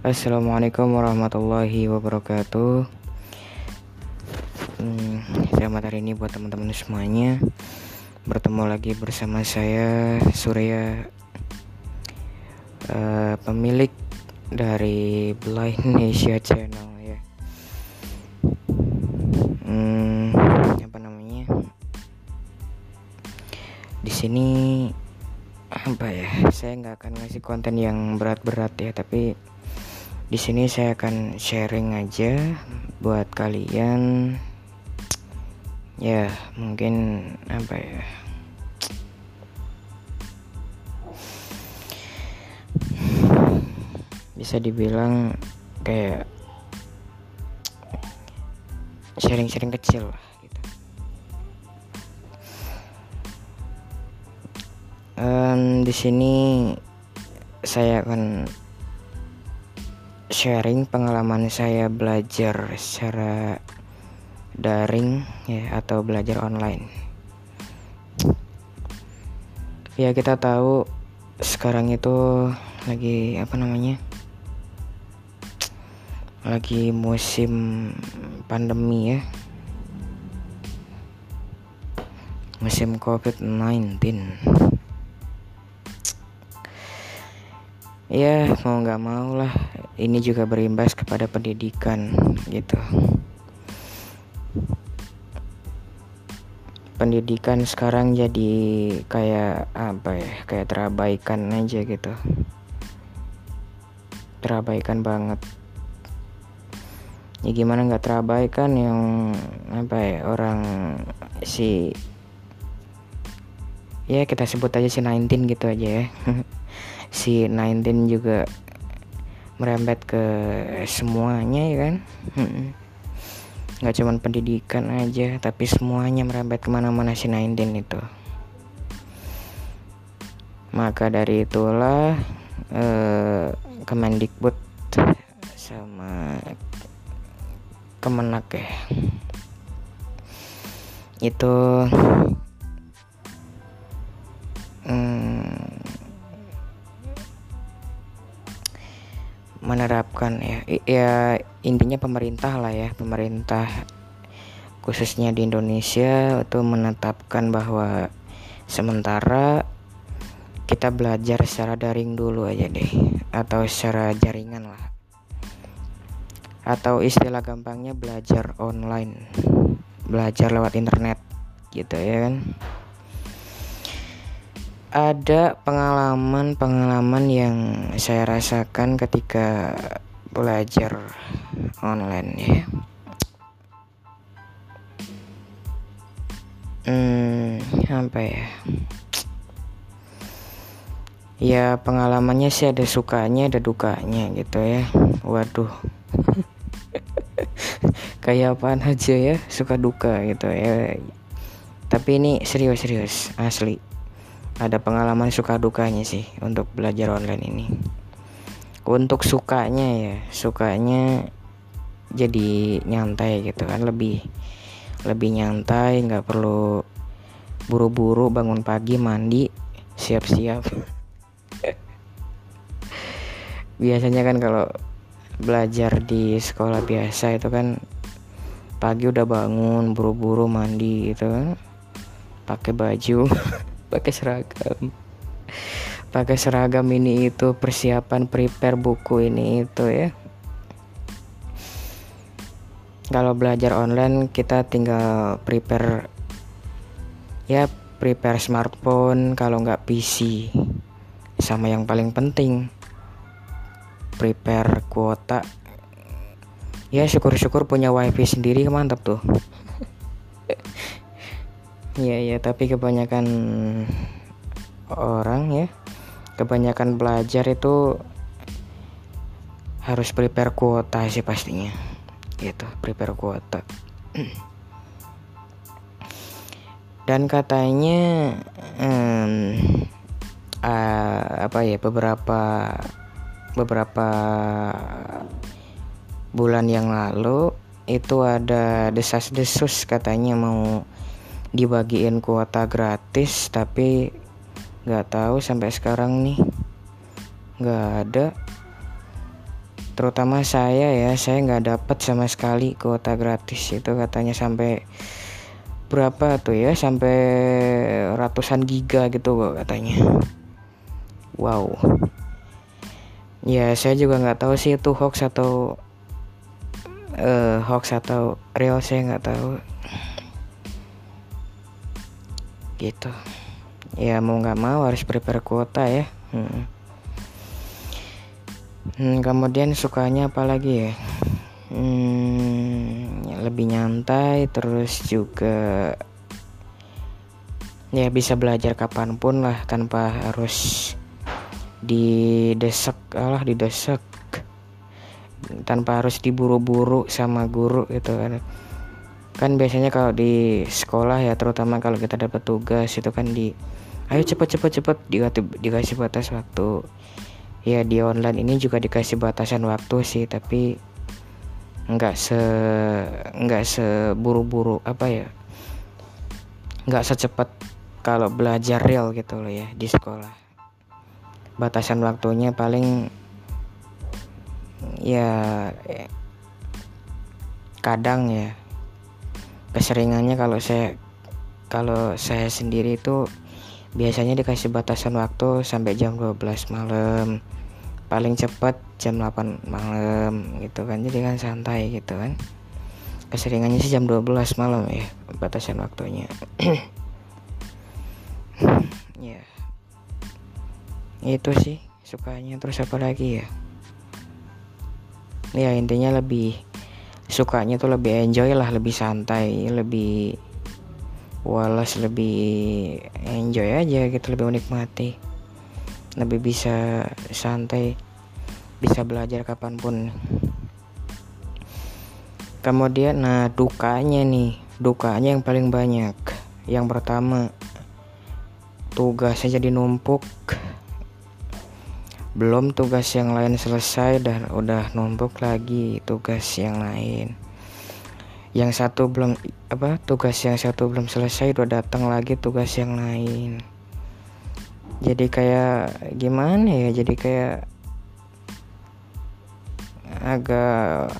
Assalamualaikum warahmatullahi wabarakatuh. Hmm, selamat hari ini buat teman-teman semuanya. Bertemu lagi bersama saya Surya, uh, pemilik dari Blind Asia Channel ya. Hmm, apa namanya? Di sini apa ya? Saya nggak akan ngasih konten yang berat-berat ya, tapi di sini saya akan sharing aja buat kalian ya mungkin apa ya bisa dibilang kayak sharing-sharing kecil lah gitu. Um, di sini saya akan sharing pengalaman saya belajar secara daring ya atau belajar online. Ya kita tahu sekarang itu lagi apa namanya? Lagi musim pandemi ya. Musim COVID-19 ya mau nggak mau lah. Ini juga berimbas kepada pendidikan gitu. Pendidikan sekarang jadi kayak apa ya kayak terabaikan aja gitu. Terabaikan banget. Ya gimana nggak terabaikan yang apa ya orang si ya kita sebut aja si 19 gitu aja ya si 19 juga merembet ke semuanya ya kan? Nggak cuman pendidikan aja tapi semuanya merembet ke mana-mana si 19 itu. Maka dari itulah eh, Kemendikbud sama Kemenak ya. Itu menerapkan ya. Ya intinya pemerintah lah ya pemerintah khususnya di Indonesia itu menetapkan bahwa sementara kita belajar secara daring dulu aja deh atau secara jaringan lah. Atau istilah gampangnya belajar online belajar lewat internet gitu ya kan ada pengalaman-pengalaman yang saya rasakan ketika belajar online ya. Hmm, apa ya? Ya pengalamannya sih ada sukanya, ada dukanya gitu ya. Waduh. Kayak apaan aja ya, suka duka gitu ya. Tapi ini serius-serius, asli ada pengalaman suka dukanya sih untuk belajar online ini. Untuk sukanya ya sukanya jadi nyantai gitu kan lebih lebih nyantai nggak perlu buru-buru bangun pagi mandi siap-siap. Biasanya kan kalau belajar di sekolah biasa itu kan pagi udah bangun buru-buru mandi gitu kan pakai baju pakai seragam. Pakai seragam ini itu persiapan prepare buku ini itu ya. Kalau belajar online kita tinggal prepare ya prepare smartphone kalau nggak PC sama yang paling penting prepare kuota. Ya syukur-syukur punya wifi sendiri mantap tuh Iya ya, tapi kebanyakan orang ya, kebanyakan belajar itu harus prepare kuota sih pastinya. Gitu, prepare kuota. Dan katanya um, uh, apa ya beberapa beberapa bulan yang lalu itu ada desas-desus katanya mau dibagiin kuota gratis tapi nggak tahu sampai sekarang nih. Nggak ada. Terutama saya ya saya nggak dapat sama sekali kuota gratis. Itu katanya sampai berapa tuh ya? Sampai ratusan giga gitu kok katanya. Wow. Ya saya juga nggak tahu sih itu hoax atau uh, hoax atau real saya nggak tahu gitu. Ya mau nggak mau harus prepare kuota ya. Hmm. Hmm, kemudian sukanya apa lagi ya? Hmm, lebih nyantai terus juga ya bisa belajar kapan pun lah tanpa harus didesak Allah didesak tanpa harus diburu-buru sama guru gitu kan kan biasanya kalau di sekolah ya terutama kalau kita dapat tugas itu kan di ayo cepet cepet cepet dikasih, dikasih batas waktu. Ya di online ini juga dikasih batasan waktu sih tapi nggak se nggak seburu-buru apa ya nggak secepat kalau belajar real gitu loh ya di sekolah. Batasan waktunya paling ya kadang ya keseringannya kalau saya kalau saya sendiri itu biasanya dikasih batasan waktu sampai jam 12 malam. Paling cepat jam 8 malam gitu kan. Jadi kan santai gitu kan. Keseringannya sih jam 12 malam ya batasan waktunya. Ya. Itu sih sukanya. Terus apa lagi ya? Ya intinya lebih sukanya tuh lebih enjoy lah lebih santai lebih walas lebih enjoy aja gitu lebih menikmati lebih bisa santai bisa belajar kapan pun. Kemudian nah dukanya nih dukanya yang paling banyak. Yang pertama tugasnya jadi numpuk belum tugas yang lain selesai dan udah numpuk lagi tugas yang lain. Yang satu belum apa tugas yang satu belum selesai udah datang lagi tugas yang lain. Jadi kayak gimana ya? Jadi kayak agak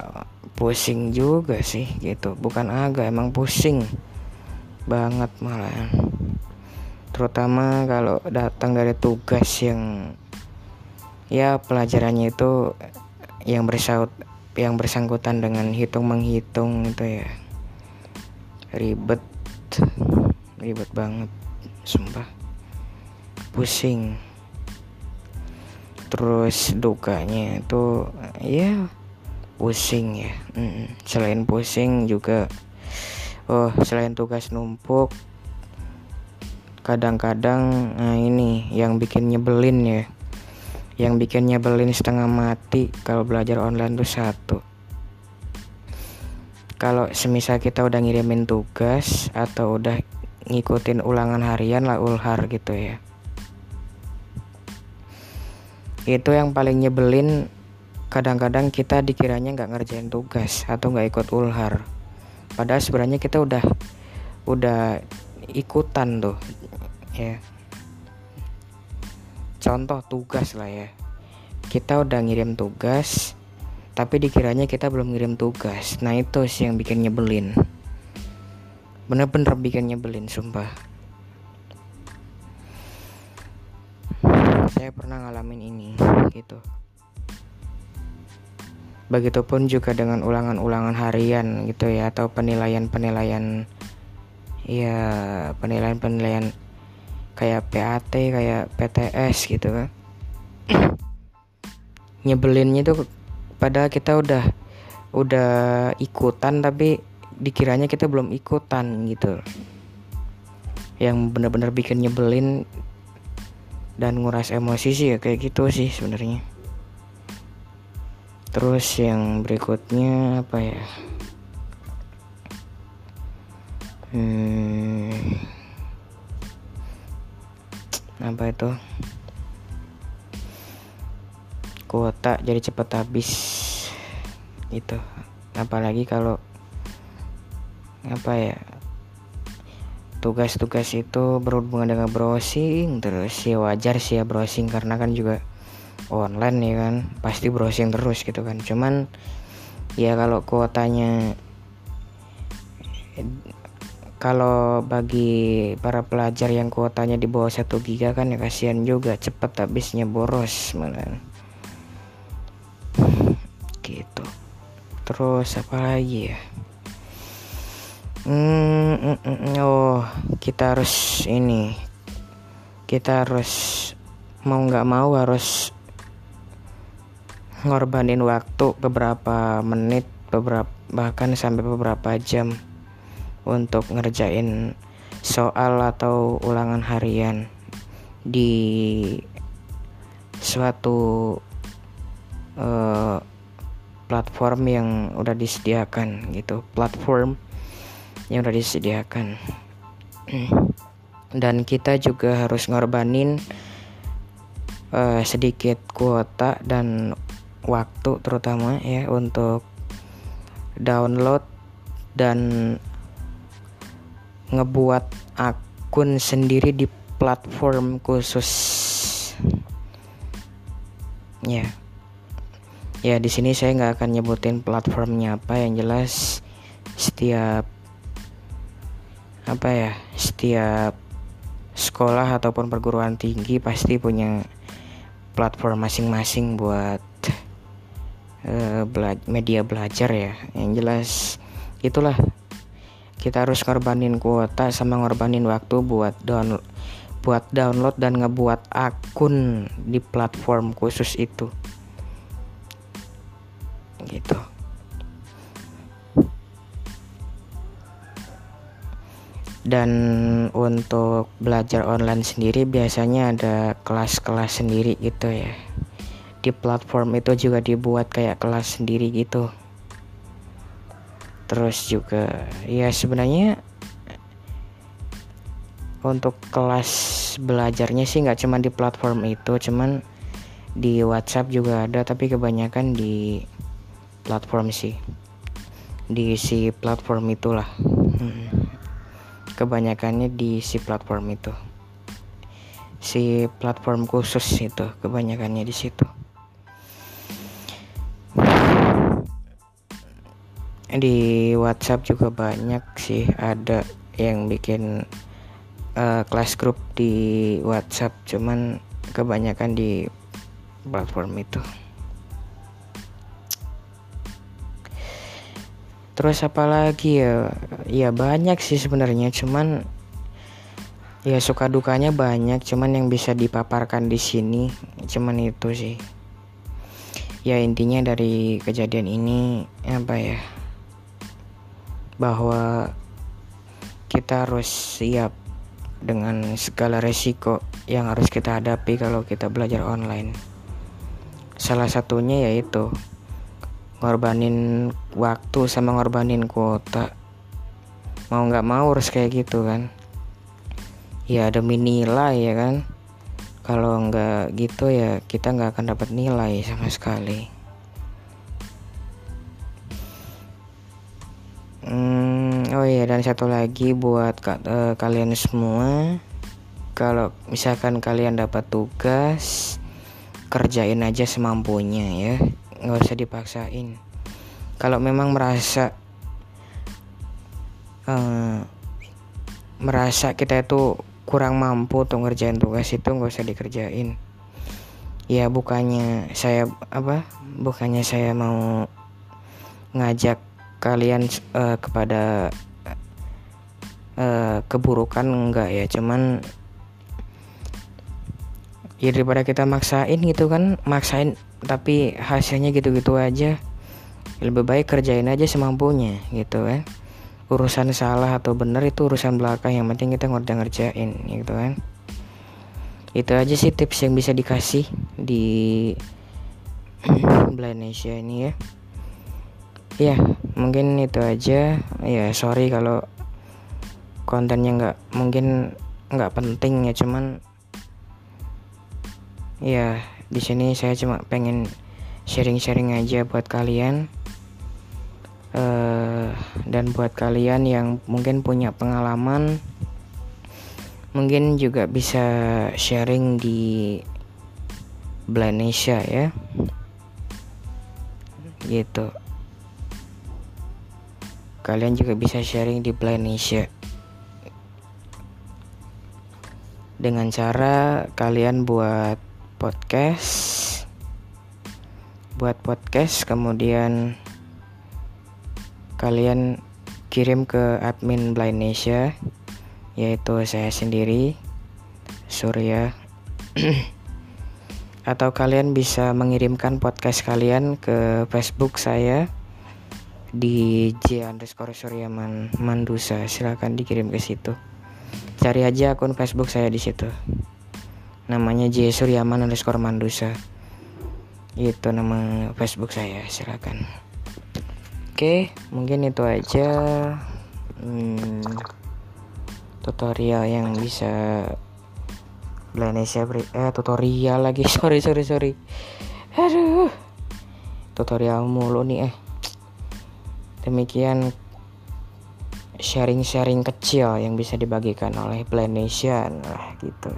pusing juga sih gitu. Bukan agak emang pusing banget malah terutama kalau datang dari tugas yang ya pelajarannya itu yang bersaut yang bersangkutan dengan hitung menghitung itu ya. Ribet ribet banget sumpah. Pusing. Terus dukanya itu ya pusing ya. Mm selain pusing juga oh selain tugas numpuk kadang-kadang nah ini yang bikin nyebelin ya yang bikin nyebelin setengah mati kalau belajar online tuh satu. Kalau semisal kita udah ngirimin tugas atau udah ngikutin ulangan harian lah ulhar gitu ya. Itu yang paling nyebelin kadang-kadang kita dikiranya nggak ngerjain tugas atau nggak ikut ulhar. Padahal sebenarnya kita udah udah ikutan tuh ya contoh tugas lah ya. Kita udah ngirim tugas tapi dikiranya kita belum ngirim tugas. Nah itu sih yang bikin nyebelin. Bener-bener bikin nyebelin sumpah. Saya pernah ngalamin ini gitu. Begitupun juga dengan ulangan-ulangan harian gitu ya atau penilaian-penilaian ya penilaian-penilaian kayak PAT kayak PTS gitu kan. Nyebelinnya tuh padahal kita udah udah ikutan tapi dikiranya kita belum ikutan gitu. Yang bener-bener bikin nyebelin dan nguras emosi sih ya kayak gitu sih sebenarnya. Terus yang berikutnya apa ya? Hmm, apa itu? Kuota jadi cepet habis. Itu apalagi kalau apa ya tugas-tugas itu berhubungan dengan browsing terus. Ya wajar sih ya browsing karena kan juga online ya kan pasti browsing terus gitu kan. Cuman ya kalau kuotanya kalau bagi para pelajar yang kuotanya di bawah 1 giga kan ya kasihan juga cepet habisnya boros malah. Gitu. Terus apa lagi ya? Hmm, mm, mm, oh kita harus ini. Kita harus mau nggak mau harus ngorbanin waktu beberapa menit beberapa bahkan sampai beberapa jam untuk ngerjain soal atau ulangan harian di suatu uh, platform yang udah disediakan gitu. Platform yang udah disediakan. Dan kita juga harus ngorbanin uh, sedikit kuota dan waktu terutama ya untuk download dan ngebuat akun sendiri di platform khusus. Ya. Ya di sini saya nggak akan nyebutin platformnya apa yang jelas setiap apa ya setiap sekolah ataupun perguruan tinggi pasti punya platform masing-masing buat uh, bela media belajar ya. Yang jelas itulah kita harus ngorbanin kuota sama ngorbanin waktu buat download buat download dan ngebuat akun di platform khusus itu. Gitu. Dan untuk belajar online sendiri biasanya ada kelas-kelas sendiri gitu ya. Di platform itu juga dibuat kayak kelas sendiri gitu terus juga ya sebenarnya untuk kelas belajarnya sih nggak cuma di platform itu cuman di WhatsApp juga ada tapi kebanyakan di platform sih. Di si platform itulah. Hmm kebanyakannya di si platform itu. Si platform khusus itu kebanyakannya di situ di WhatsApp juga banyak sih ada yang bikin uh, kelas grup di WhatsApp cuman kebanyakan di platform itu. Terus apa lagi ya? Ya banyak sih sebenarnya cuman ya suka dukanya banyak cuman yang bisa dipaparkan di sini cuman itu sih. Ya intinya dari kejadian ini apa ya bahwa kita harus siap dengan segala resiko yang harus kita hadapi kalau kita belajar online. Salah satunya yaitu ngorbanin waktu sama ngorbanin kuota. Mau nggak mau harus kayak gitu kan. Ya demi nilai ya kan. Kalau nggak gitu ya kita nggak akan dapat nilai sama sekali iya dan satu lagi buat uh, kalian semua kalau misalkan kalian dapat tugas kerjain aja semampunya ya nggak usah dipaksain. Kalau memang merasa uh, merasa kita itu kurang mampu untuk ngerjain tugas itu nggak usah dikerjain. Ya bukannya saya apa bukannya saya mau ngajak kalian uh, kepada uh, keburukan enggak ya cuman ya daripada kita maksain gitu kan maksain tapi hasilnya gitu-gitu aja lebih baik kerjain aja semampunya gitu kan. Urusan salah atau benar itu urusan belakang yang penting kita ngerti ngerjain gitu kan. Itu aja sih tips yang bisa dikasih di Indonesia ini ya. Ya mungkin itu aja. Ya sorry kalau kontennya nggak mungkin nggak penting ya cuman ya di sini saya cuma pengen sharing-sharing aja buat kalian. Uh, dan buat kalian yang mungkin punya pengalaman mungkin juga bisa sharing di Blandasia ya. Gitu. Kalian juga bisa sharing di Blandasia dengan cara kalian buat podcast buat podcast kemudian kalian kirim ke admin Blandasia yaitu saya sendiri Surya. Atau kalian bisa mengirimkan podcast kalian ke Facebook saya di J underscore Suryaman Mandusa. Silahkan dikirim ke situ cari aja akun Facebook saya di situ. Namanya J Suryaman underscore Mandusa. Itu nama Facebook saya silakan. Oke mungkin itu aja. Hmm, tutorial yang bisa Indonesia eh tutorial lagi. Sorry sorry sorry. Aduh tutorial mulu nih eh. Demikian sharing-sharing kecil yang bisa dibagikan oleh Blandesian lah gitu.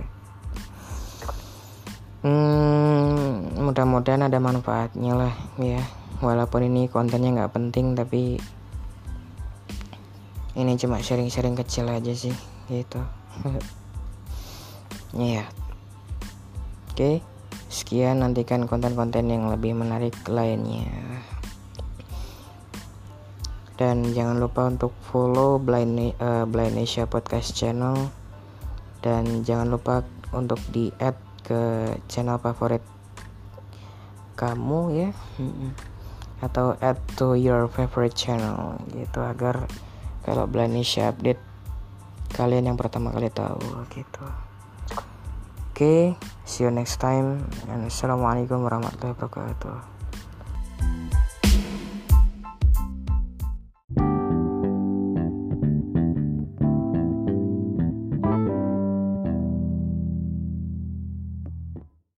Hmm, mudah-mudahan ada manfaatnya lah ya. Walaupun ini kontennya nggak penting tapi ini cuma sharing-sharing kecil aja sih gitu. Ya oke sekian nantikan konten-konten yang lebih menarik lainnya dan jangan lupa untuk follow Blind uh, Blind Asia Podcast Channel dan jangan lupa untuk di add ke channel favorit kamu ya atau add to your favorite channel gitu agar kalau Blind Asia update kalian yang pertama kali tahu gitu Oke, okay, see you next time. And assalamualaikum warahmatullahi wabarakatuh.